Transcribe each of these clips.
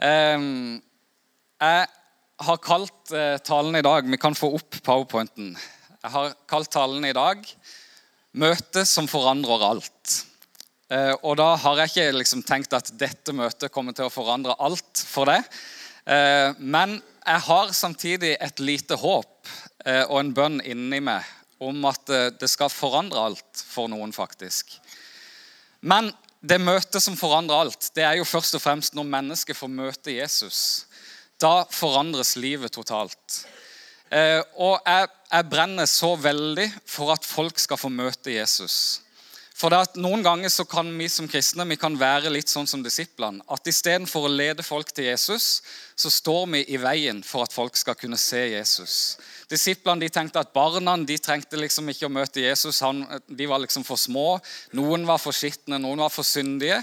Ehm, jeg har kalt eh, talen i dag Vi kan få opp powerpointen. Jeg har kalt talen i dag 'Møte som forandrer alt'. Eh, og da har jeg ikke liksom tenkt at dette møtet kommer til å forandre alt for det. Eh, men jeg har samtidig et lite håp og en bønn inni meg om at det skal forandre alt for noen, faktisk. Men det møtet som forandrer alt, det er jo først og fremst når mennesket får møte Jesus. Da forandres livet totalt. Eh, og jeg, jeg, brenner så veldig for at folk skal få møte Jesus. For det at Noen ganger så kan vi som kristne vi kan være litt sånn som disiplene. At istedenfor å lede folk til Jesus, så står vi i veien for at folk skal kunne se Jesus. Disiplene de tenkte at barna de trengte liksom ikke å møte Jesus. Han, de var liksom for små. Noen var for skitne, noen var for syndige.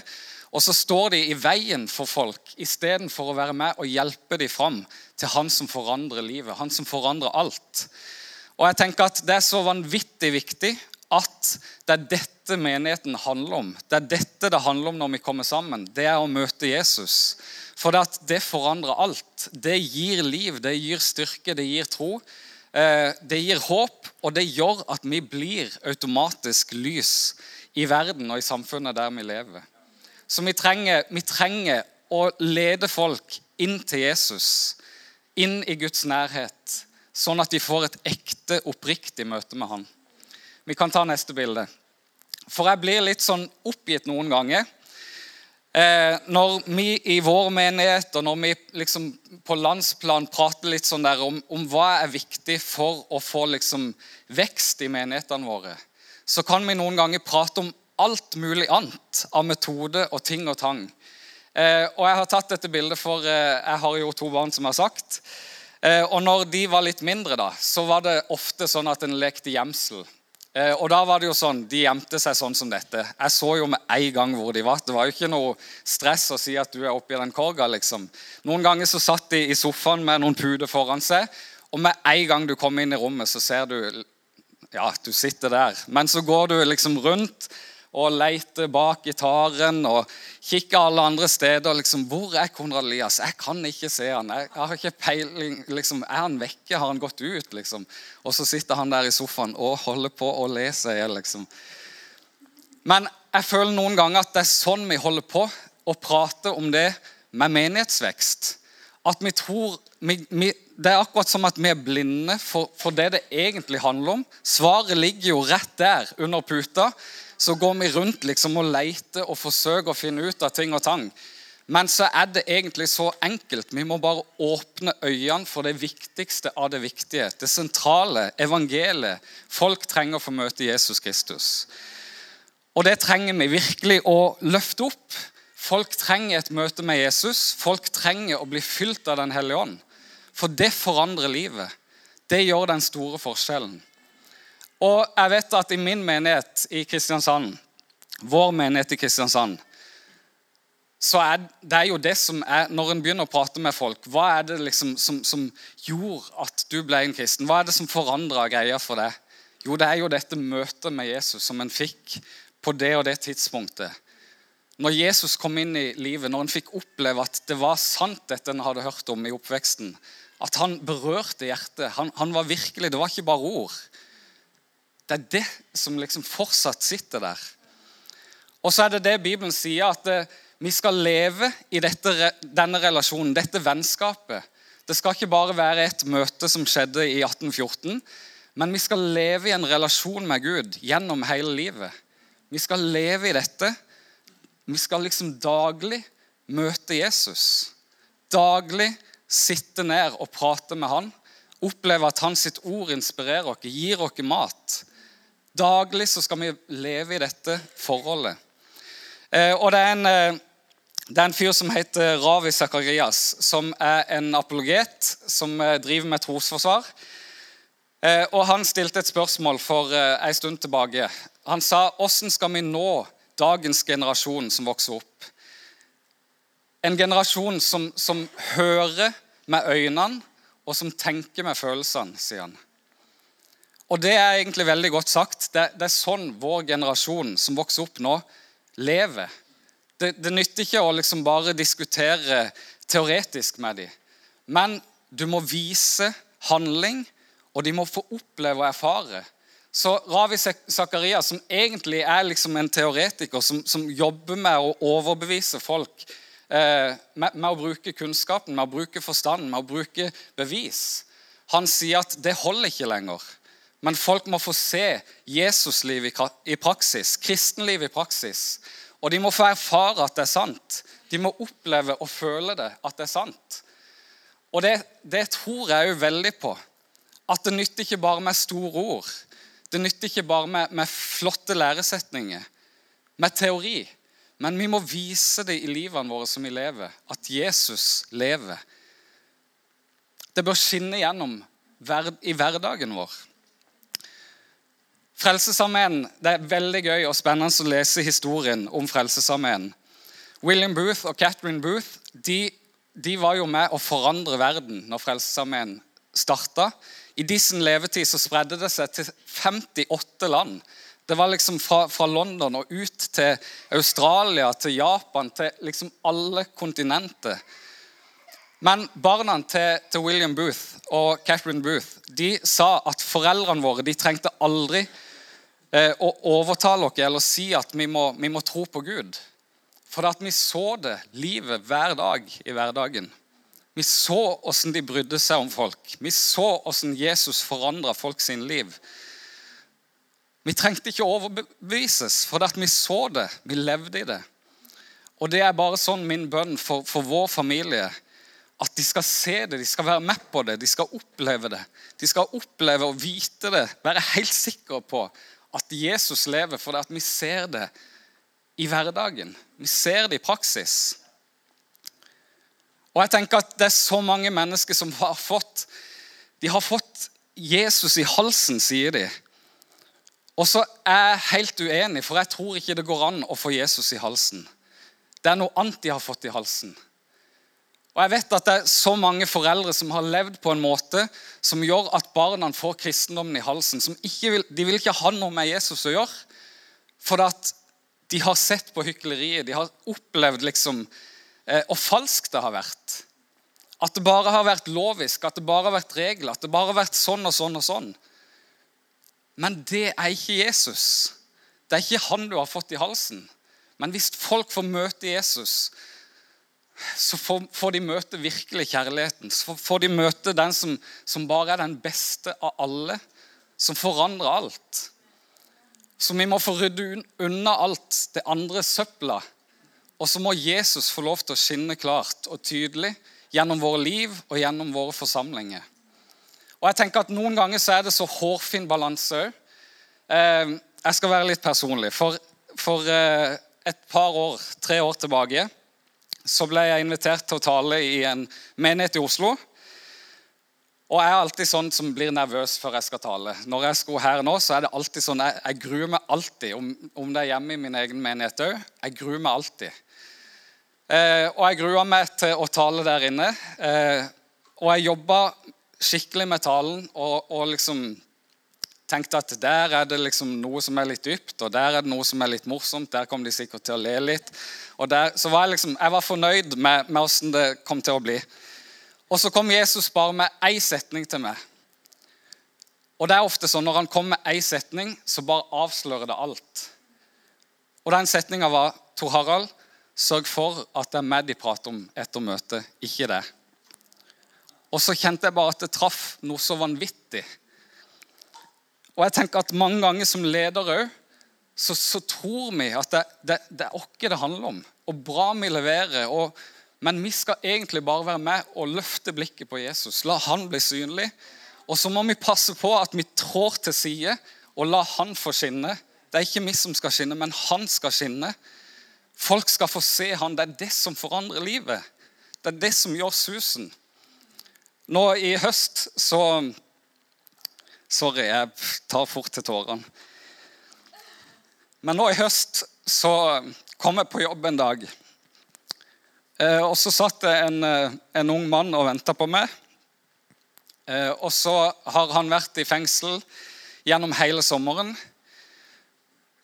Og så står de i veien for folk istedenfor å være med og hjelpe dem fram til han som forandrer livet, han som forandrer alt. Og jeg tenker at Det er så vanvittig viktig at det er dette menigheten handler om. Det er dette det handler om når vi kommer sammen. Det er å møte Jesus. For det, det forandrer alt. Det gir liv, det gir styrke, det gir tro. Eh, det gir håp, og det gjør at vi blir automatisk lys i verden og i samfunnet der vi lever. Så vi trenger, vi trenger å lede folk inn til Jesus, inn i Guds nærhet, sånn at de får et ekte, oppriktig møte med Han. Vi kan ta neste bilde. For jeg blir litt sånn oppgitt noen ganger Eh, når vi i vår menighet og når vi liksom på landsplan prater litt sånn der om, om hva er viktig for å få liksom vekst i menighetene våre, så kan vi noen ganger prate om alt mulig annet av metode og ting og tang. Eh, og Jeg har tatt dette bildet for eh, jeg har jo to barn, som jeg har sagt. Eh, og når de var litt mindre, da, så var det ofte sånn at en lekte gjemsel. Eh, og da var det jo sånn, De gjemte seg sånn som dette. Jeg så jo med en gang hvor de var. Det var jo ikke noe stress å si at du er oppi den korga. liksom. Noen ganger så satt de i sofaen med noen puder foran seg, og med en gang du kommer inn i rommet, så ser du ja, du sitter der. Men så går du liksom rundt og leter bak gitaren og kikker alle andre steder. liksom, 'Hvor er Konrad Elias? Jeg kan ikke se han. Jeg har ikke peiling. liksom, Er han vekke? Har han gått ut? liksom? Og så sitter han der i sofaen og holder på å lese i liksom. Men jeg føler noen ganger at det er sånn vi holder på å prate om det med menighetsvekst. At vi tror vi, vi, Det er akkurat som at vi er blinde for, for det det egentlig handler om. Svaret ligger jo rett der under puta så går vi rundt liksom og leter og forsøker å finne ut av ting og tang. Men så er det egentlig så enkelt. Vi må bare åpne øynene for det viktigste av det viktige. Det sentrale, evangeliet. Folk trenger å få møte Jesus Kristus. Og det trenger vi virkelig å løfte opp. Folk trenger et møte med Jesus. Folk trenger å bli fylt av Den hellige ånd. For det forandrer livet. Det gjør den store forskjellen. Og jeg vet at i min menighet i Kristiansand, vår menighet i Kristiansand, så er det jo det som er Når en begynner å prate med folk, hva er det liksom som, som gjorde at du ble en kristen? Hva er det som forandra greia for deg? Jo, det er jo dette møtet med Jesus som en fikk på det og det tidspunktet. Når Jesus kom inn i livet, når en fikk oppleve at det var sant, dette en hadde hørt om i oppveksten, at han berørte hjertet. Han, han var virkelig, Det var ikke bare ord. Det er det som liksom fortsatt sitter der. Og så er det det Bibelen sier, at eh, vi skal leve i dette, denne relasjonen, dette vennskapet. Det skal ikke bare være et møte som skjedde i 1814, men vi skal leve i en relasjon med Gud gjennom hele livet. Vi skal leve i dette. Vi skal liksom daglig møte Jesus. Daglig sitte ned og prate med han. Oppleve at hans ord inspirerer oss, gir oss mat. Daglig så skal vi leve i dette forholdet. Eh, og det er, en, eh, det er en fyr som heter Ravi Zakarias, som er en apologet som eh, driver med trosforsvar. Og Han stilte et spørsmål for en stund tilbake. Han sa hvordan skal vi nå dagens generasjon som vokser opp? En generasjon som, som hører med øynene, og som tenker med følelsene, sier han. Og det er egentlig veldig godt sagt. Det, det er sånn vår generasjon som vokser opp nå, lever. Det, det nytter ikke å liksom bare diskutere teoretisk med dem. Men du må vise handling, og de må få oppleve og erfare. Så Ravi Zakaria, som egentlig er liksom en teoretiker som, som, jobber med å overbevise folk eh, med, med, å bruke kunnskapen, med å bruke forstanden, med å bruke bevis, han sier at det holder ikke lenger. Men folk må få se Jesusliv i, praksis, kristenliv i praksis. Og de må få erfare at det er sant. De må oppleve og føle det, at det er sant. Og det, det tror jeg jo veldig på. At det nytter ikke bare med store ord. Det nytter ikke bare med, med flotte læresetninger, med teori. Men vi må vise det i livene våre som vi lever, at Jesus lever. Det bør skinne gjennom i hverdagen vår. Frelsesarmeen, Det er veldig gøy og spennende å lese historien om Frelsesarmeen. William Booth og Catherine Booth de, de var jo med å forandre verden når Frelsesarmeen starta. I de levetid så spredde det seg til 58 land. Det var liksom fra, fra, London og ut til Australia, til Japan, til liksom alle kontinenter. Men barna til, til William Booth og Catherine Booth de sa at foreldrene våre de trengte aldri eh, å overtale oss eller si at vi må, vi må tro på Gud. For at vi så det livet hver dag i hverdagen. Vi så åssen de brydde seg om folk. Vi så åssen Jesus forandra folk sin liv. Vi trengte ikke overbevises, for at vi så det. Vi levde i det. Og det er bare sånn min bønn for, for vår familie. At de skal se det, de skal være med på det, de skal oppleve det. De skal oppleve og vite det, være helt sikre på at Jesus lever, for at vi ser det i hverdagen. Vi ser det i praksis. Og jeg tenker at Det er så mange mennesker som har fått De har fått Jesus i halsen, sier de. Og så er jeg helt uenig, for jeg tror ikke det går an å få Jesus i halsen. Det er noe annet de har fått i halsen. Og jeg vet at det er så mange foreldre som har levd på en måte som gjør at barna får kristendommen i halsen. Vil, de vil ikke ha noe med Jesus å gjøre. For at de har sett på hykleriet. De har opplevd liksom Eh, og falskt det har vært. At det bare har vært lovisk, at det bare har vært regler, at det bare har vært sånn og sånn og sånn. Men det er ikke Jesus. Det er ikke han du har fått i halsen. Men hvis folk får møte Jesus, så får, får de møte virkelig kjærligheten. Så får de møte den som, som bare er den beste av alle, som forandrer alt. Så vi må få rydde unna alt det andre søpla og så må Jesus få lov til å skinne klart og tydelig gjennom våre liv og gjennom våre forsamlinger. Og jeg tenker at Noen ganger så er det så hårfin balanse òg. Eh, jeg skal være litt personlig. For, for eh, et par år, tre år tilbake så ble jeg invitert til å tale i en menighet i Oslo. Og jeg er alltid sånn som blir nervøs før jeg skal tale. Når jeg skal her nå, så er det alltid sånn, Jeg, jeg gruer meg alltid, om, om, det er hjemme i min egen menighet òg. Jeg gruer meg alltid. Eh, og jeg grua meg til å tale der inne. Eh, og jeg jobba skikkelig med talen og, og, liksom tenkte at der er det liksom noe som er litt dypt, og der er det noe som er litt morsomt. Der kom de sikkert til å le litt. Og der, så var jeg liksom, jeg var fornøyd med, med åssen det kom til å bli. Og så kom Jesus bare med én setning til meg. Og det er ofte sånn når han kommer med én setning, så bare avslører det alt. Og den setninga var Tor Harald, Sørg for at det er meg de prater om etter møtet, ikke det. Og så kjente jeg bare at det traff noe så vanvittig. Og jeg tenker at mange ganger som leder òg, så, så, tror vi at det, det, det er oss det handler om. Og bra vi leverer. Og, men vi skal egentlig bare være med og løfte blikket på Jesus. La han bli synlig. Og så må vi passe på at vi trår til side og la han få skinne. Det er ikke vi som skal skinne, men han skal skinne. Folk skal få se han. Det er det som forandrer livet. Det er det som gjør susen. Nå i høst så Sorry, jeg tar fort til tårene. Men nå i høst så kom jeg på jobb en dag. Eh, og så satt det en, eh, en ung mann og venta på meg. Eh, og så har han vært i fengsel gjennom hele sommeren.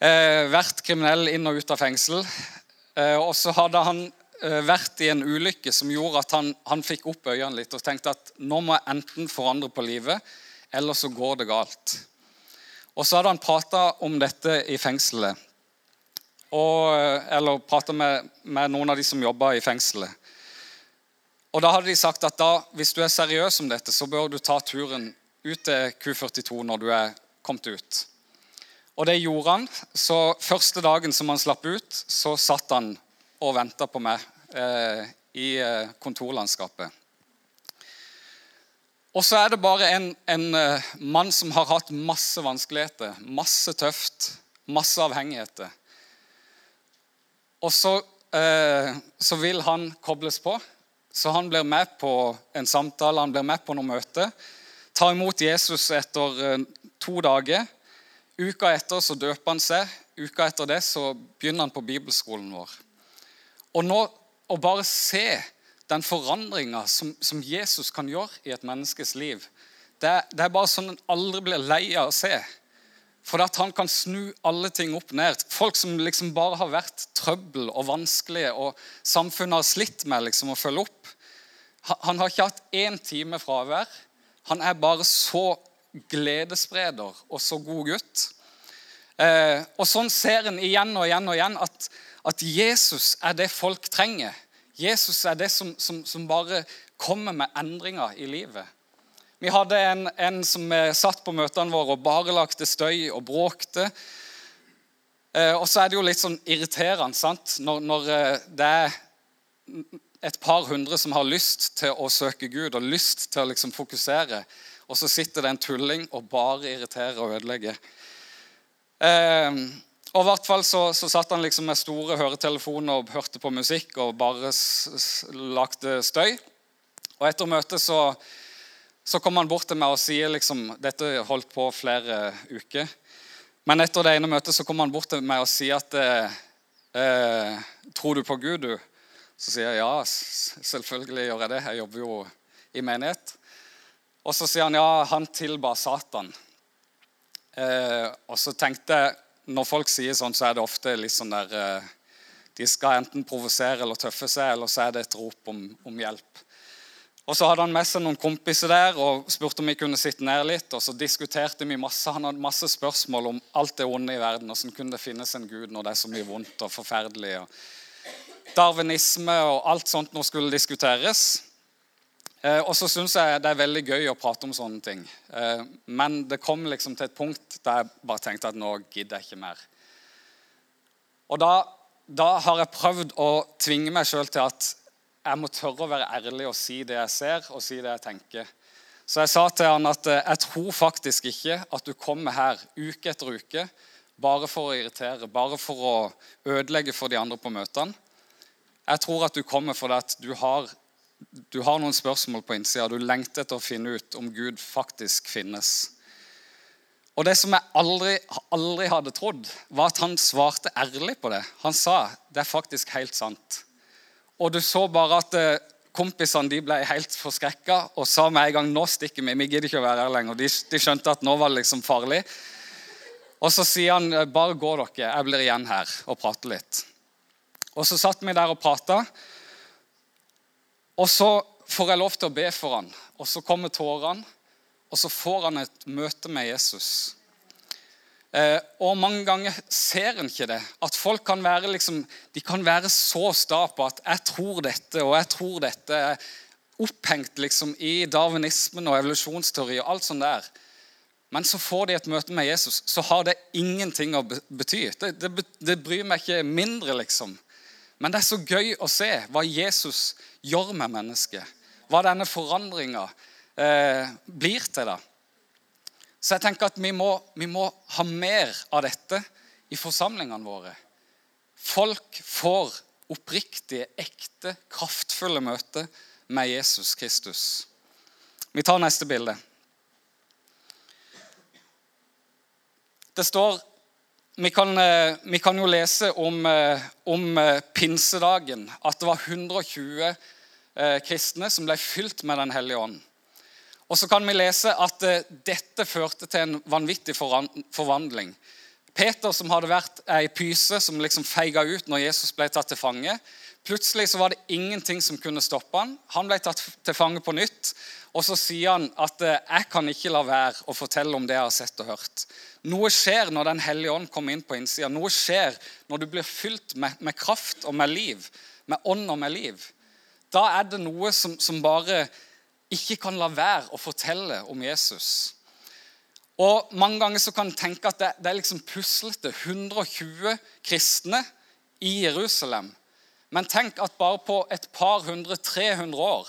Vært kriminell inn og ut av fengsel. Og så hadde han vært i en ulykke som gjorde at han, han fikk opp øynene litt og tenkte at nå må jeg enten forandre på livet, eller så går det galt. Og så hadde han prata om dette i fengselet. Og, eller prata med, med, noen av de som jobba i fengselet. Og Da hadde de sagt at da, hvis du er seriøs om dette, så bør du ta turen ut til Q42 når du er kommet ut. Og det gjorde han. Så første dagen som han slapp ut, så satt han og venta på meg eh, i eh, kontorlandskapet. Og så er det bare en, en uh, mann som har hatt masse vanskeligheter, masse tøft, masse avhengigheter. Og så, eh, så, vil han kobles på, så han blir med på en samtale, han blir med på noe møte. Tar imot Jesus etter uh, to dager. Uka etter så døper han seg. Uka etter det så begynner han på bibelskolen vår. Og nå å bare se den forandringa som, som, Jesus kan gjøre i et menneskes liv, det, det er bare sånn en aldri blir lei av å se. For at han kan snu alle ting opp ned. Folk som liksom bare har vært trøbbel og vanskelige, og samfunnet har slitt med liksom å følge opp. Han har ikke hatt én time fravær. Han er bare så gledesspreder og så god gutt. Eh, og sånn ser en igjen og igjen og igjen at, at, Jesus er det folk trenger. Jesus er det som, som, som bare kommer med endringer i livet. Vi hadde en, en som satt på møtene våre og bare lagde støy og bråkte. Eh, og så er det jo litt sånn irriterende sant? Når, når eh, det er et par hundre som har lyst til å søke Gud og lyst til å liksom fokusere og så sitter det en tulling og bare irriterer og ødelegger. Eh, og i hvert fall så, så, satt han liksom med store høretelefoner og hørte på musikk og bare lagde støy. Og etter møtet så, så kom han bort til meg og sier liksom Dette holdt på flere uker. Men etter det ene møtet så kom han bort til meg og sier at eh, eh, Tror du på Gud, du? Så sier jeg ja, selvfølgelig gjør jeg det. Jeg jobber jo i menighet. Og så sier han ja, han tilba Satan. Eh, og så tenkte jeg Når folk sier sånn, så er det ofte litt sånn der eh, De skal enten provosere eller tøffe seg, eller så er det et rop om, om, hjelp. Og Så hadde han med seg noen kompiser der og spurte om vi kunne sitte ned litt. og Så diskuterte vi masse. Han hadde masse spørsmål om alt det onde i verden. Hvordan kunne det finnes en gud når det er så mye vondt og forferdelig? Og darwinisme og alt sånt nå skulle diskuteres. Eh, og så syns jeg det er veldig gøy å prate om sånne ting. Eh, men det kom liksom til et punkt der jeg bare tenkte at nå gidder jeg ikke mer. Og da, da har jeg prøvd å tvinge meg sjøl til at jeg må tørre å være ærlig og si det jeg ser, og si det jeg tenker. Så jeg sa til han at eh, jeg tror faktisk ikke at du kommer her uke etter uke bare for å irritere, bare for å ødelegge for de andre på møtene. Jeg tror at du kommer fordi at du har du har noen spørsmål på innsida. Du lengter etter å finne ut om Gud faktisk finnes. Og Det som jeg aldri, aldri hadde trodd, var at han svarte ærlig på det. Han sa det er faktisk helt sant. Og du så bare at eh, kompisene de ble helt forskrekka og sa med en gang nå stikker vi. Vi gidder ikke å være her lenger. De, de skjønte at nå var det liksom farlig. Og så sier han bare gå dere, jeg blir igjen her og prater litt. Og så satt vi der og prata. Og så får jeg lov til å be for han, og så kommer tårene, og så får han et møte med Jesus. Eh, og mange ganger ser en ikke det. At folk kan være, liksom, de kan være så sta på at 'jeg tror dette', og 'jeg tror dette'. er Opphengt liksom i darwinismen og evolusjonsteori og alt sånt der. Men så får de et møte med Jesus, så har det ingenting å bety. Det, det, det bryr meg ikke mindre, liksom. Men det er så gøy å se hva Jesus gjør med mennesket. Hva denne forandringa eh, blir til. da. Så jeg tenker at vi må, vi må ha mer av dette i forsamlingene våre. Folk får oppriktige, ekte, kraftfulle møter med Jesus Kristus. Vi tar neste bilde. Det står vi kan, eh, vi kan, jo lese om, eh, om, eh, pinsedagen, at det var 120 kristne som ble fylt med Den hellige ånd. Og så kan vi lese at dette førte til en vanvittig forvandling. Peter, som hadde vært ei pyse som liksom feiga ut når Jesus ble tatt til fange, Plutselig så var det ingenting som kunne stoppe han. Han ble tatt til fange på nytt. Og så sier han at eh, 'jeg kan ikke la være å fortelle om det jeg har sett og hørt'. Noe skjer når Den hellige ånd kommer inn på innsida. Noe skjer når du blir fylt med, med, kraft og med liv. Med ånd og med liv. Da er det noe som, som bare ikke kan la være å fortelle om Jesus. Og Mange ganger så kan en tenke at det, det er liksom puslete. 120 kristne i Jerusalem. Men tenk at bare på et par hundre, 300 år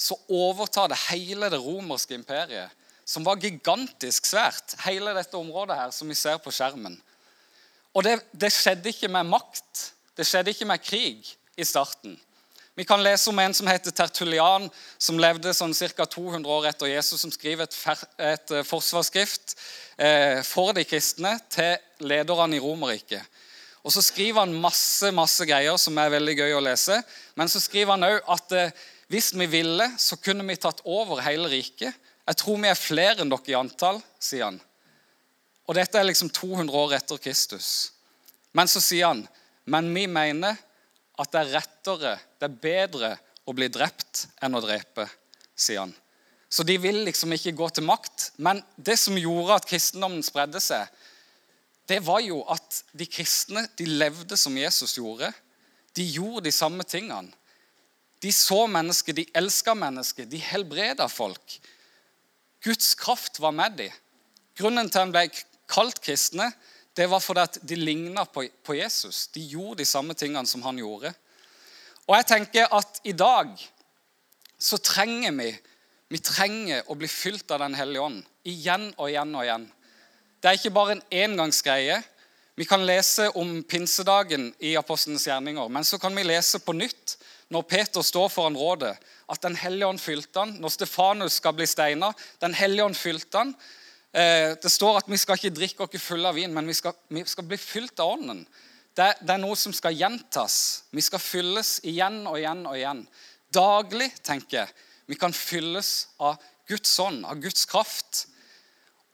så overtar det hele det romerske imperiet, som var gigantisk svært, hele dette området her som vi ser på skjermen. Og det, det skjedde ikke med makt. Det skjedde ikke med krig i starten. Vi kan lese om en som heter Tertulian, som levde sånn ca. 200 år etter Jesus, som skriver et, et eh, forsvarsskrift eh, for de kristne til lederne i Romerriket. Og Så skriver han masse masse greier som er veldig gøy å lese. Men så skriver han òg at eh, hvis vi ville, så kunne vi tatt over hele riket. Jeg tror vi er flere enn dere i antall, sier han. Og dette er liksom 200 år etter Kristus. Men så sier han men vi mener at det er rettere, det er bedre å bli drept enn å drepe, sier han. Så de vil liksom ikke gå til makt. Men det som gjorde at kristendommen spredde seg, det var jo at de kristne de levde som Jesus gjorde. De gjorde de samme tingene. De så mennesker, de elska mennesker, de helbreda folk. Guds kraft var med dem. Grunnen til at de ble kalt kristne, det var fordi at de ligna på, Jesus. De gjorde de samme tingene som han gjorde. Og jeg tenker at i dag så trenger vi vi trenger å bli fylt av Den hellige ånd igjen og igjen og igjen. Det er ikke bare en engangsgreie. Vi kan lese om pinsedagen i Apostlenes gjerninger, men så kan vi lese på nytt når Peter står foran rådet, at Den hellige ånd fylte han. Når Stefanus skal bli steina, Den hellige ånd fylte han. Eh, det står at vi skal ikke drikke oss fulle av vin, men vi skal, vi skal bli fylt av Ånden. Det, det, er noe som skal gjentas. Vi skal fylles igjen og igjen og igjen. Daglig, tenker jeg. Vi kan fylles av Guds ånd, av Guds kraft.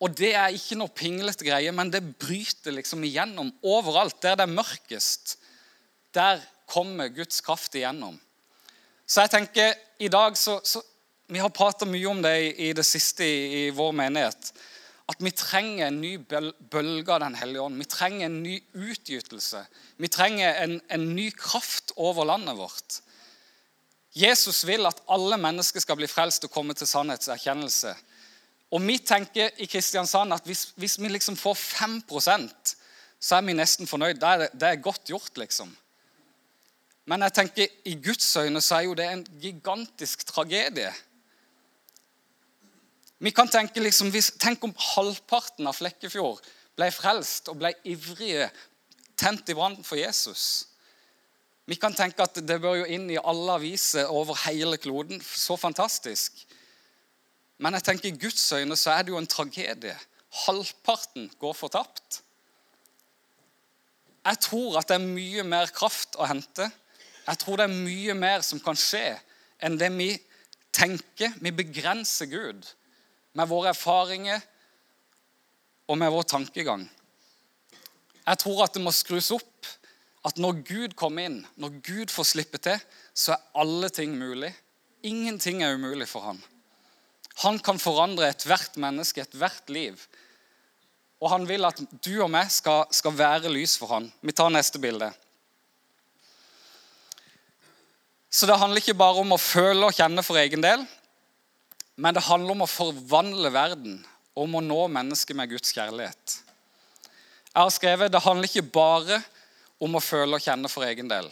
Og det er ikke noe pinglete greie, men det bryter liksom igjennom overalt. Der det er mørkest, der kommer Guds kraft igjennom. Så jeg tenker, i dag så, så Vi har prata mye om det i, i det siste i, i vår menighet at vi trenger en ny bølge av Den hellige ånd. Vi trenger en ny utgytelse. Vi trenger en, en, ny kraft over landet vårt. Jesus vil at alle mennesker skal bli frelst og komme til sannhetserkjennelse. Og vi tenker i Kristiansand at hvis, hvis vi liksom får 5% så er vi nesten fornøyd. Det er, det er godt gjort, liksom. Men jeg tenker i Guds øyne så er jo det en gigantisk tragedie. Vi kan tenke liksom, Tenk om halvparten av Flekkefjord ble frelst og ble ivrige, tent i brann for Jesus. Vi kan tenke at det bør jo inn i alle aviser over hele kloden. Så fantastisk. Men jeg tenker i Guds øyne så er det jo en tragedie. Halvparten går fortapt. Jeg tror at det er mye mer kraft å hente. Jeg tror det er mye mer som kan skje enn det vi tenker. Vi begrenser Gud med våre erfaringer og med vår tankegang. Jeg tror at det må skrus opp. At når Gud kommer inn, når Gud får slippe til, så er alle ting mulig. Ingenting er umulig for han. Han kan forandre ethvert menneske, ethvert liv. Og han vil at du og meg skal, skal være lys for han. Vi tar neste bilde. Så det handler ikke bare om å føle og kjenne for egen del, men det handler om å forvandle verden om å nå mennesket med Guds kjærlighet. Jeg har skrevet det handler ikke bare om å føle og kjenne for egen del.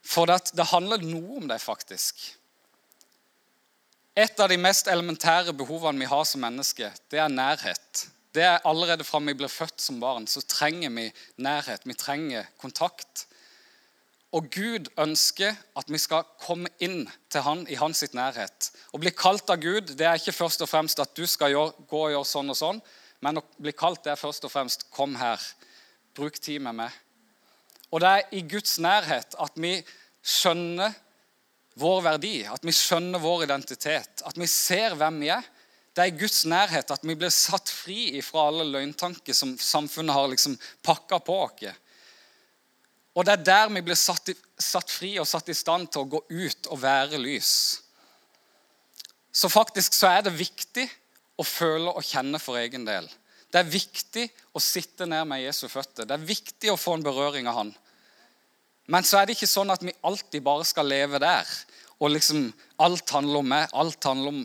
For det, det handler noe om det, faktisk. Et av de mest elementære behovene vi har som mennesker, det er nærhet. Det er Allerede fra vi blir født som barn, så trenger vi nærhet. Vi trenger kontakt. Og Gud ønsker at vi skal komme inn til han i hans sitt nærhet. Å bli kalt av Gud det er ikke først og fremst at du skal gjøre, gå og gjøre sånn og sånn, men å bli kalt det er først og fremst 'kom her', bruk tid med meg. Og det er i Guds nærhet at vi skjønner vår verdi, at vi skjønner vår identitet, at vi ser hvem vi er. Det er i Guds nærhet at vi blir satt fri fra alle løgntanker som samfunnet har liksom pakka på oss. Og det er der vi blir satt, satt fri og satt i stand til å gå ut og være lys. Så faktisk så er det viktig å føle og kjenne for egen del. Det er viktig å sitte ned med Jesu føtter. Det er viktig å få en berøring av han. Men så er det ikke sånn at vi alltid bare skal leve der. Og liksom alt handler om meg, alt handler om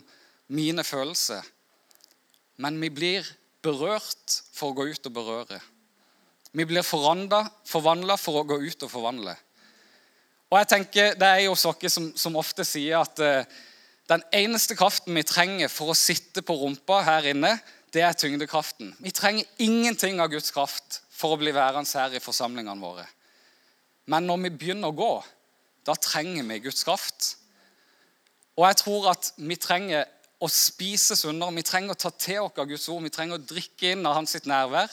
mine følelser. Men vi blir berørt for å gå ut og berøre. Vi blir forvandla for å gå ut og forvandle. Og jeg tenker, Det er jo dere som, som, ofte sier at uh, den eneste kraften vi trenger for å sitte på rumpa her inne, det er tyngdekraften. Vi trenger ingenting av Guds kraft for å bli værende her i forsamlingene våre. Men når vi begynner å gå, da trenger vi Guds kraft. Og jeg tror at vi trenger å spise sunnere, vi trenger å ta til oss av Guds ord, vi trenger å drikke inn av hans sitt nærvær.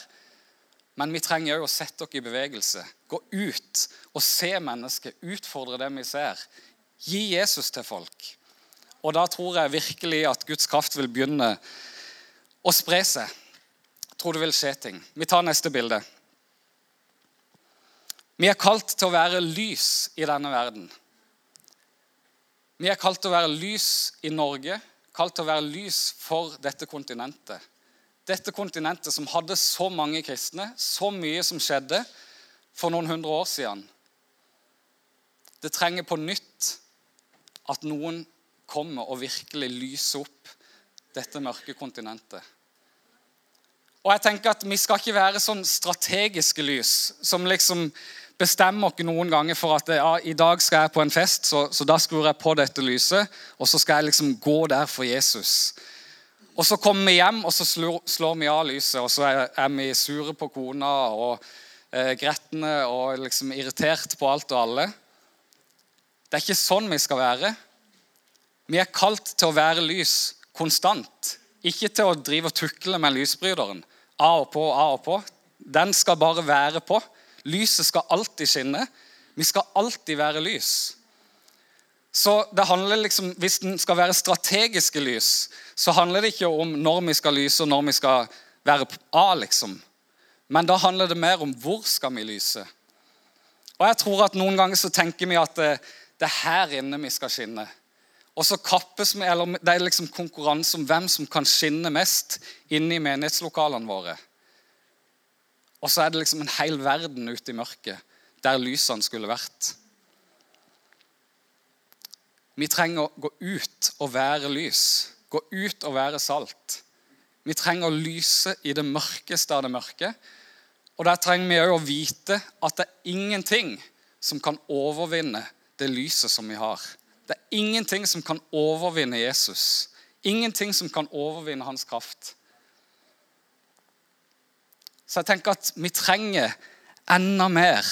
Men vi trenger òg å sette dere i bevegelse. Gå ut og se mennesker. Utfordre det vi ser. Gi Jesus til folk. Og da tror jeg virkelig at Guds kraft vil begynne å spre seg. Jeg tror det vil skje ting. Vi tar neste bilde. Vi er kalt til å være lys i denne verden. Vi er kalt til å være lys i Norge, kalt til å være lys for dette kontinentet dette kontinentet som hadde så mange kristne, så mye som skjedde for noen hundre år siden. Det trenger på nytt at noen kommer og virkelig lyser opp dette mørke kontinentet. Og jeg tenker at Vi skal ikke være sånn strategiske lys som liksom bestemmer oss noen ganger for at ja, i dag skal jeg på en fest, så, så da skrur jeg på dette lyset, og så skal jeg liksom gå der for Jesus. Og så kommer vi hjem, og så slår, vi av lyset, og så er vi sure på kona og eh, gretne og liksom irritert på alt og alle. Det er ikke sånn vi skal være. Vi er kalt til å være lys konstant. Ikke til å drive og tukle med lysbryteren. Av og på, av og på. Den skal bare være på. Lyset skal alltid skinne. Vi skal alltid være lys. Så det handler liksom, Hvis den skal være strategiske lys, så handler det ikke om når vi skal lyse og når vi skal være A, liksom. Men da handler det mer om hvor skal vi lyse. Og jeg tror at Noen ganger så tenker vi at det, det er her inne vi skal skinne. Og så kappes vi, eller Det er liksom konkurranse om hvem som kan skinne mest inne i menighetslokalene våre. Og så er det liksom en hel verden ute i mørket der lysene skulle vært. Vi trenger å gå ut og være lys. Gå ut og være salt. Vi trenger å lyse i det mørkeste av det mørke. Og der trenger vi òg å vite at det er ingenting som kan overvinne det lyset som vi har. Det er ingenting som kan overvinne Jesus. Ingenting som kan overvinne hans kraft. Så jeg tenker at vi trenger enda mer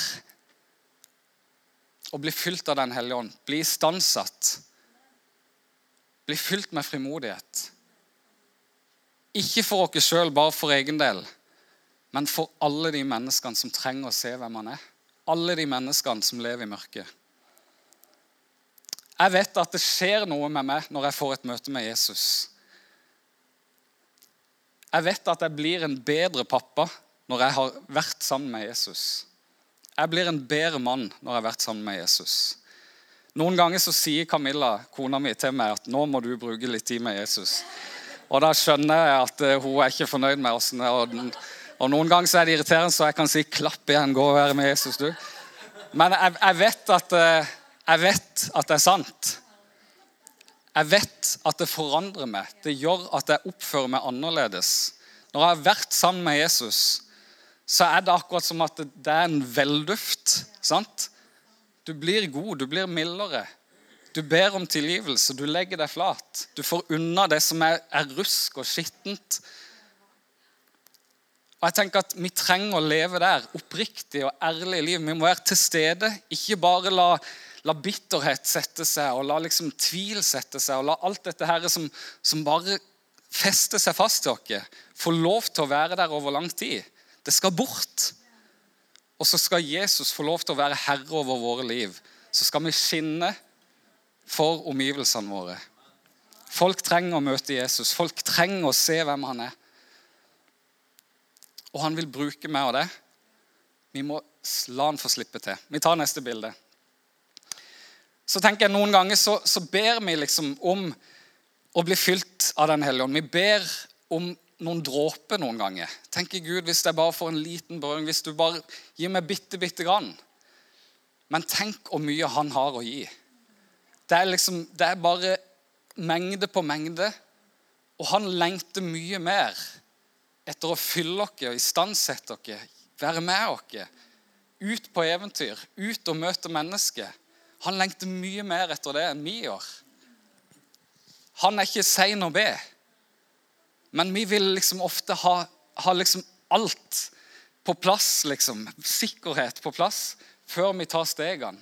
å bli fylt av Den hellige ånd, bli istandsatt, bli fylt med frimodighet. Ikke for oss sjøl, bare for egen del, men for alle de menneskene som trenger å se hvem han er. Alle de menneskene som lever i mørket. Jeg vet at det skjer noe med meg når jeg får et møte med Jesus. Jeg vet at jeg blir en bedre pappa når jeg har vært sammen med Jesus. Jeg blir en bedre mann når jeg har vært sammen med Jesus. Noen ganger så sier Camilla, kona mi, til meg at nå må du bruke litt tid med Jesus. Og da skjønner jeg at uh, hun er ikke fornøyd med oss. Og, og, noen ganger så er det irriterende, så jeg kan si 'klapp igjen, gå og være med Jesus', du. Men jeg, jeg, vet at, uh, jeg vet at det er sant. Jeg vet at det forandrer meg. Det gjør at jeg oppfører meg annerledes. Når jeg har vært sammen med Jesus, så er det akkurat som at det er en velduft. sant? Du blir god, du blir mildere. Du ber om tilgivelse, du legger deg flat. Du får unna det som er, er rusk og skittent. Og jeg tenker at Vi trenger å leve der, oppriktig og ærlig liv. Vi må være til stede. Ikke bare la, la bitterhet sette seg, og la liksom tvil sette seg, og la alt dette her som, som bare fester seg fast til oss, få lov til å være der over lang tid. Det skal bort. Og så skal Jesus få lov til å være herre over våre liv. Så skal vi skinne for omgivelsene våre. Folk trenger å møte Jesus. Folk trenger å se hvem han er. Og han vil bruke meg og det Vi må la han få slippe til. Vi tar neste bilde. Så tenker jeg Noen ganger så, så ber vi liksom om å bli fylt av Den hellige ånd. Vi ber om noen dråper noen ganger. Tenker Gud, hvis jeg bare får en liten berøring, hvis du bare gir meg bitte, bitte grann. Men tenk hvor mye han har å gi. Det er, liksom, det er bare mengde på mengde. Og han lengter mye mer etter å fylle dere, istandsette dere, være med dere. Ut på eventyr, ut og møte mennesker. Han lengter mye mer etter det enn vi gjør. Han er ikke sein å be. Men vi vil liksom ofte ha, ha liksom alt på plass, liksom. Sikkerhet på plass før vi tar stegene.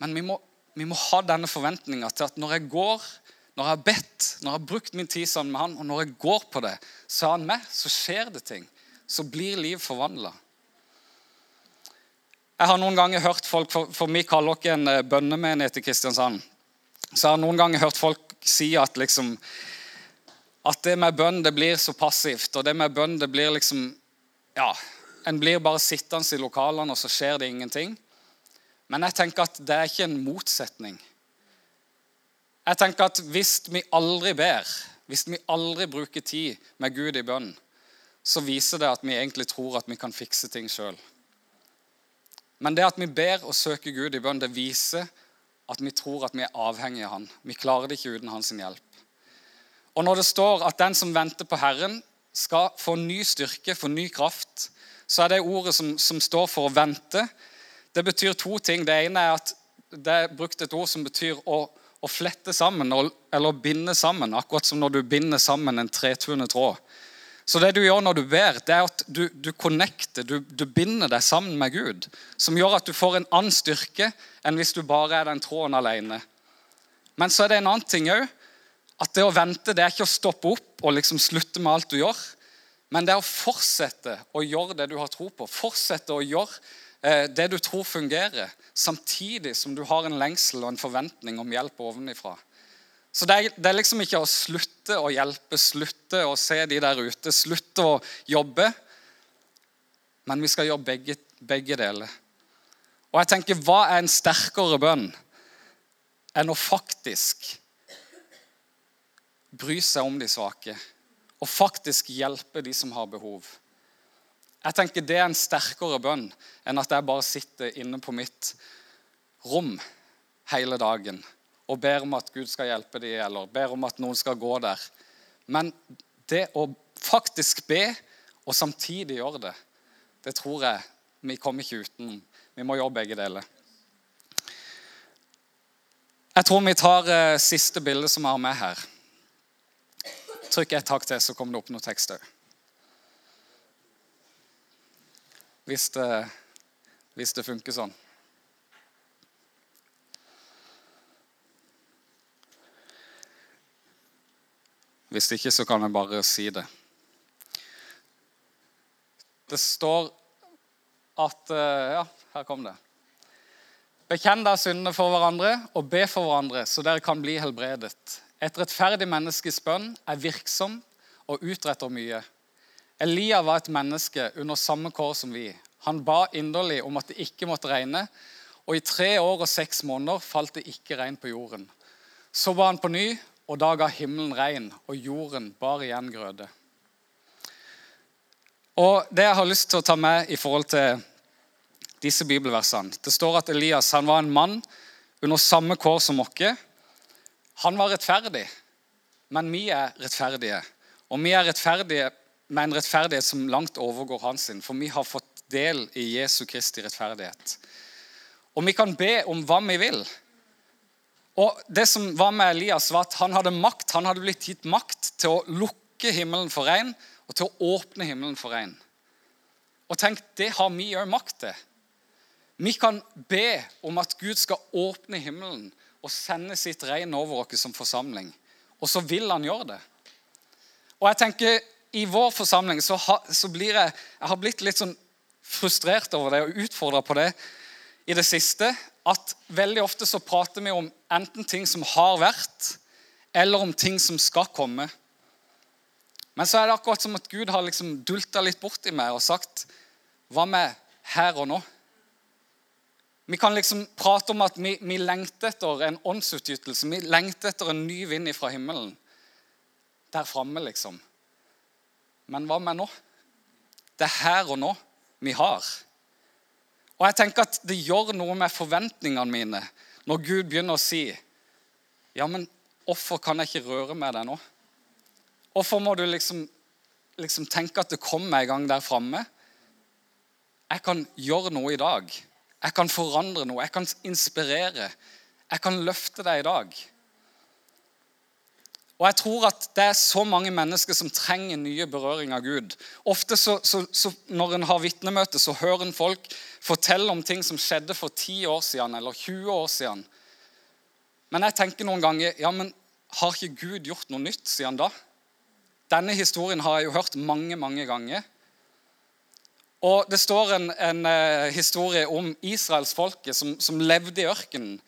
Men vi må, vi må ha denne forventninga til at når jeg går, når jeg har bedt, når jeg har brukt min tid sammen med han, og når jeg går på det, så er han med, så skjer det ting. Så blir liv forvandla. Jeg har noen ganger hørt folk, for, for vi kaller oss en eh, bønnemenighet i Kristiansand. Så jeg har noen ganger hørt folk si at liksom at det med bønn det blir så passivt. Og det med bønn det blir liksom Ja, en blir bare sittende i lokalene, og så skjer det ingenting. Men jeg tenker at det er ikke en motsetning. Jeg tenker at Hvis vi aldri ber, hvis vi aldri bruker tid med Gud i bønn, så viser det at vi egentlig tror at vi kan fikse ting sjøl. Men det at vi ber og søker Gud i bønn, det viser at vi tror at vi er avhengige av Han. Vi klarer det ikke uten hans hjelp. Og når det står at den som venter på Herren, skal få ny styrke, få ny kraft, så er det ordet som, som står for å vente. Det betyr to ting. Det ene er at det er brukt et ord som betyr å, å flette sammen eller binde sammen. Akkurat som når du binder sammen en tretunet tråd. Så det du gjør når du ber, det er at du, du connecter, du, du, binder deg sammen med Gud. Som gjør at du får en annen styrke enn hvis du bare er den tråden alene. Men så er det en annen ting òg. At det å vente det er ikke å stoppe opp og liksom slutte med alt du gjør. Men det er å fortsette å gjøre det du har tro på. Fortsette å gjøre eh, det du tror fungerer, samtidig som du har en lengsel og en forventning om hjelp ovenifra. Så det er, det er liksom ikke å slutte å hjelpe, slutte å se de der ute, slutte å jobbe. Men vi skal gjøre begge, begge deler. Og jeg tenker, hva er en sterkere bønn enn å faktisk bry seg om de svake? og faktisk hjelpe de som har behov. Jeg tenker Det er en sterkere bønn enn at jeg bare sitter inne på mitt rom hele dagen og ber om at Gud skal hjelpe de, eller ber om at noen skal gå der. Men det å faktisk be og samtidig gjøre det, det tror jeg vi kommer ikke uten. Vi må gjøre begge deler. Jeg tror vi tar eh, siste bilde som jeg har med her. Trykk ett hakk til, så kommer det opp noe tekst òg. Hvis, hvis det funker sånn. Hvis ikke, så kan jeg bare si det. Det står at eh, Ja, her kom det. Bekjenn deg syndene for hverandre og be for hverandre, så dere kan bli helbredet. Et rettferdig menneskes bønn er virksom og utretter mye. Elia var et menneske under samme kår som vi. Han ba inderlig om at det ikke måtte regne, og i tre år og seks måneder falt det ikke regn på jorden. Så ba han på ny, og da ga himmelen regn, og jorden bar igjen grøde. Og Det jeg har lyst til å ta med i forhold til disse bibelversene Det står at Elias han var en mann under samme kår som oss han var rettferdig, men vi er rettferdige. Og vi er rettferdige med en rettferdighet som langt overgår hans sin, for vi har fått del i Jesu Kristi rettferdighet. Og vi kan be om hva vi vil. Og det som var med Elias, var at han hadde makt. Han hadde blitt gitt makt til å lukke himmelen for regn og til å åpne himmelen for regn. Og tenk, det har vi òg makt til. Vi kan be om at Gud skal åpne himmelen og sende sitt regn over oss som forsamling. Og så vil han gjøre det. Og jeg tenker, I vår forsamling så, ha, så blir jeg jeg har blitt litt sånn frustrert over det og utfordra på det i det siste. At veldig ofte så prater vi om enten ting som har vært, eller om ting som skal komme. Men så er det akkurat som at Gud har liksom dulta litt borti meg og sagt Hva med her og nå? Vi kan liksom prate om at vi, vi lengter etter en åndsutgytelse. Vi lengter etter en ny vind fra himmelen. Der framme, liksom. Men hva med nå? Det er her og nå vi har. Og jeg tenker at det gjør noe med forventningene mine når Gud begynner å si Ja, men hvorfor kan jeg ikke røre med deg nå? Hvorfor må du liksom, liksom tenke at det kommer en gang der framme? Jeg kan gjøre noe i dag. Jeg kan forandre noe. Jeg kan inspirere. Jeg kan løfte deg i dag. Og jeg tror at det er så mange mennesker som trenger nye berøring av Gud. Ofte så, så, så Når en har vitnemøte, så hører en folk fortelle om ting som skjedde for 10 år siden eller 20 år siden. Men jeg tenker noen ganger ja, men har ikke Gud gjort noe nytt siden da? Denne historien har jeg jo hørt mange, mange ganger. Og Det står en, en uh, historie om israelsfolket som, som levde i ørkenen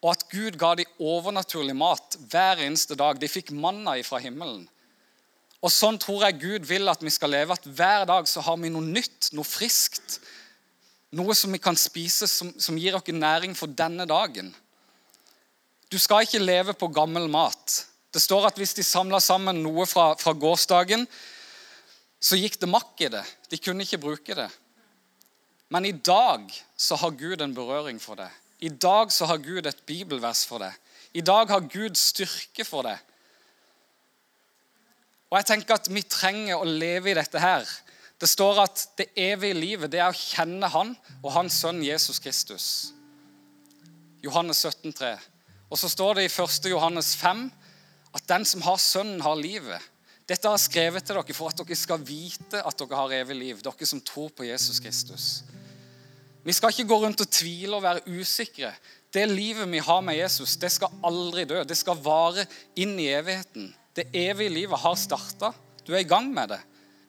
og at Gud ga dem overnaturlig mat hver eneste dag. De fikk manna fra himmelen. Og Sånn tror jeg Gud vil at vi skal leve. At hver dag så har vi noe nytt, noe friskt. Noe som vi kan spise, som, som gir oss næring for denne dagen. Du skal ikke leve på gammel mat. Det står at hvis de samla sammen noe fra, fra gårsdagen, så gikk det makk i det. De kunne ikke bruke det. Men i dag så har Gud en berøring for det. I dag så har Gud et bibelvers for deg. I dag har Gud styrke for deg. Og jeg tenker at Vi trenger å leve i dette her. Det står at det evige livet det er å kjenne Han og Hans sønn Jesus Kristus. Johannes 17, 3. Og så står det i 1. Johannes 5 at den som har Sønnen, har livet. Dette har jeg skrevet til dere for at dere skal vite at dere har evig liv, dere som tror på Jesus Kristus. Vi skal ikke gå rundt og tvile og være usikre. Det livet vi har med Jesus, det skal aldri dø. Det skal vare inn i evigheten. Det evige livet har starta. Du er i gang med det.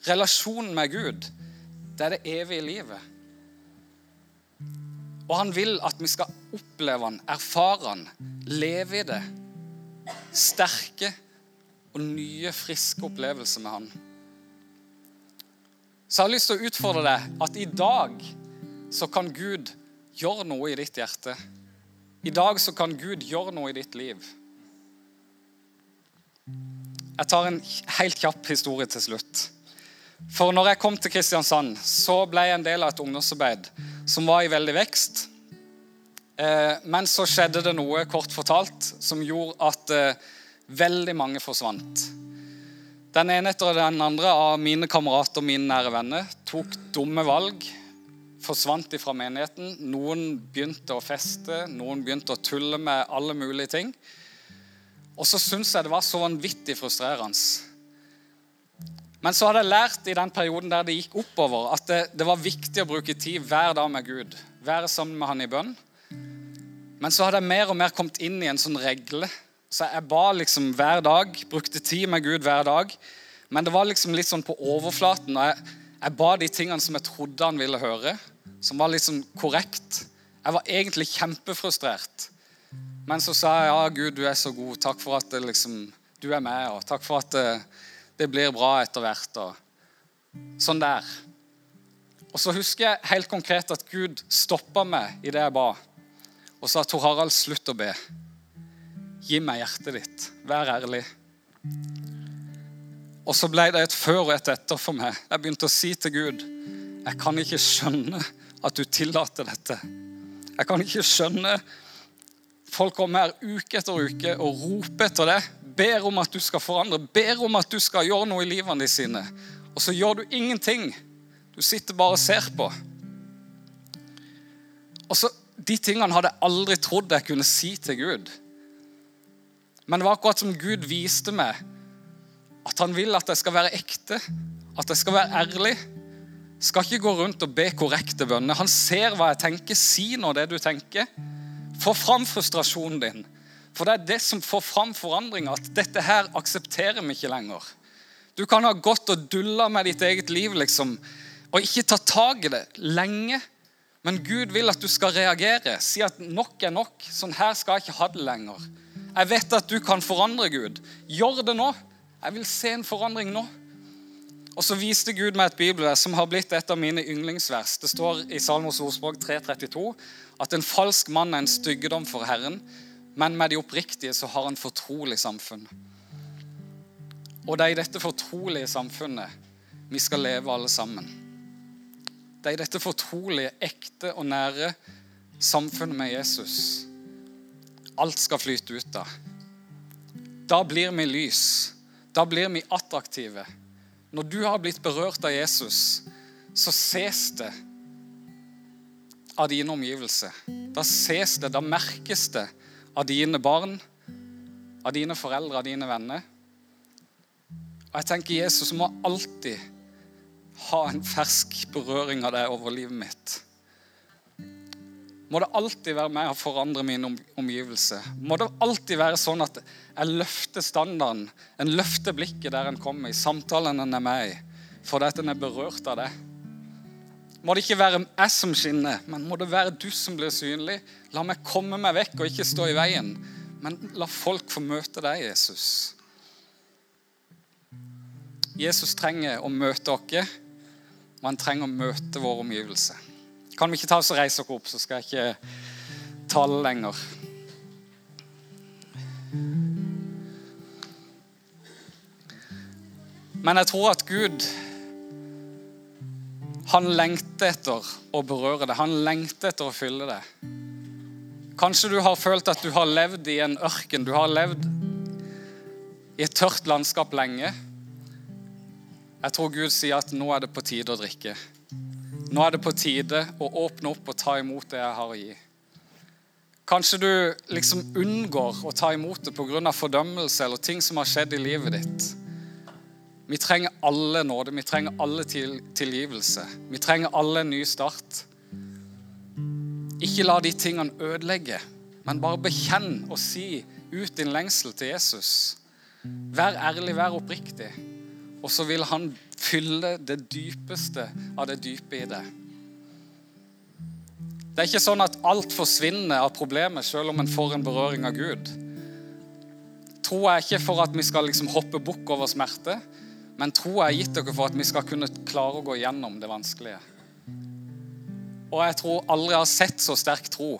Relasjonen med Gud, det er det evige livet. Og han vil at vi skal oppleve han, erfare han, leve i det. Sterke og nye, friske opplevelser med han. Så jeg har lyst til å utfordre deg at i dag så kan Gud gjøre noe i ditt hjerte. I dag så kan Gud gjøre noe i ditt liv. Jeg tar en helt kjapp historie til slutt. For når jeg kom til Kristiansand, så ble jeg en del av et ungdomsarbeid som var i veldig vekst. Eh, men så skjedde det noe, kort fortalt, som gjorde at eh, veldig mange forsvant. Den ene etter den andre av mine kamerater og mine nære venner tok dumme valg forsvant ifra menigheten. Noen begynte å feste, noen begynte å tulle med alle mulige ting. Og så syntes jeg det var så vanvittig frustrerende. Men så hadde jeg lært i den perioden der det gikk oppover, at det, det var viktig å bruke tid hver dag med Gud. Være sammen med han i bønn. Men så hadde jeg mer og mer kommet inn i en sånn regle. Så jeg ba liksom hver dag, brukte tid med Gud hver dag. Men det var liksom litt sånn på overflaten. og jeg, jeg ba de tingene som jeg trodde han ville høre som var sånn korrekt. Jeg var egentlig kjempefrustrert. Men så sa jeg ja, Gud, du er så god. Takk for at liksom, du er med, og takk for at det, det blir bra etter hvert. Og sånn der. Og så husker jeg helt konkret at Gud stoppa meg i det jeg ba, og sa Tor Harald, slutt å be. Gi meg hjertet ditt. Vær ærlig. Og så ble det et før og et etter for meg. Jeg begynte å si til Gud jeg kan ikke skjønne at du tillater dette. Jeg kan ikke skjønne Folk kommer her uke etter uke og roper etter det. Ber om at du skal forandre, ber om at du skal gjøre noe i livene sine. Og så gjør du ingenting. Du sitter bare og ser på. Og så, De tingene hadde jeg aldri trodd jeg kunne si til Gud. Men det var akkurat som Gud viste meg at han vil at jeg skal være ekte, at jeg skal være ærlig skal ikke gå rundt og be korrekte bønner. Han ser hva jeg tenker. Si nå det du tenker. Få fram frustrasjonen din. For det er det som får fram forandringa. At dette her aksepterer vi ikke lenger. Du kan ha gått og dulla med ditt eget liv liksom, og ikke ta tak i det lenge. Men Gud vil at du skal reagere. Si at nok er nok. Sånn her skal jeg ikke ha det lenger. Jeg vet at du kan forandre Gud. Gjør det nå. Jeg vil se en forandring nå. Og så viste Gud meg et bibelvers som har blitt et av mine yndlingsvers. Det står i Salmos ordspråk 332 at en falsk mann er en styggedom for Herren, men med de oppriktige så har han fortrolig samfunn. Og det er i dette fortrolige samfunnet vi skal leve alle sammen. Det er i dette fortrolige, ekte og nære samfunnet med Jesus alt skal flyte ut av. Da blir vi lys. Da blir vi attraktive. Når du har blitt berørt av Jesus, så ses det av dine omgivelser. Da ses det, da merkes det av dine barn, av dine foreldre, av dine venner. Og jeg tenker Jesus må alltid ha en fersk berøring av deg over livet mitt. Må det alltid være med å forandre mine omgivelser? Må det alltid være sånn at jeg løfter standarden, en løfter blikket der en kommer, i samtalen en er med i, fordi at en er berørt av det? Må det ikke være jeg som skinner, men må det være du som blir synlig? La meg komme meg vekk og ikke stå i veien, men la folk få møte deg, Jesus. Jesus trenger å møte oss, og han trenger å møte våre omgivelser. Kan vi ikke ta oss og reise oss opp, så skal jeg ikke tale lenger. Men jeg tror at Gud han lengter etter å berøre det. Han lengter etter å fylle det. Kanskje du har følt at du har levd i en ørken. Du har levd i et tørt landskap lenge. Jeg tror Gud sier at nå er det på tide å drikke. Nå er det på tide å åpne opp og ta imot det jeg har å gi. Kanskje du liksom unngår å ta imot det pga. fordømmelse eller ting som har skjedd i livet ditt. Vi trenger alle nåde. Vi trenger alle tilgivelse. Vi trenger alle en ny start. Ikke la de tingene ødelegge, men bare bekjenn og si ut din lengsel til Jesus. Vær ærlig, vær oppriktig. Og så vil han fylle det dypeste av det dype i det. Det er ikke sånn at alt forsvinner av problemet selv om en får en berøring av Gud. Tro er ikke for at vi skal liksom hoppe bukk over smerte, men tro er gitt dere for at vi skal kunne klare å gå gjennom det vanskelige. Og jeg tror aldri jeg har sett så sterk tro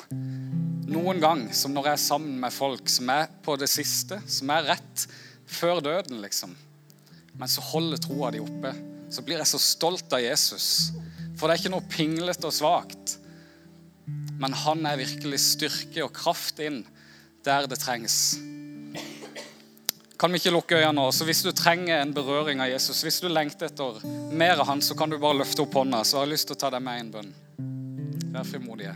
noen gang som når jeg er sammen med folk som er på det siste, som er rett før døden, liksom. Men så holder troa di oppe. Så blir jeg så stolt av Jesus. For det er ikke noe pinglete og svakt. Men han er virkelig styrke og kraft inn der det trengs kan vi ikke lukke øynene nå. Så hvis du trenger en berøring av Jesus, hvis du lengter etter mer av han, så kan du bare løfte opp hånda. Så har jeg lyst til å ta deg med i en bønn. Vær frimodige.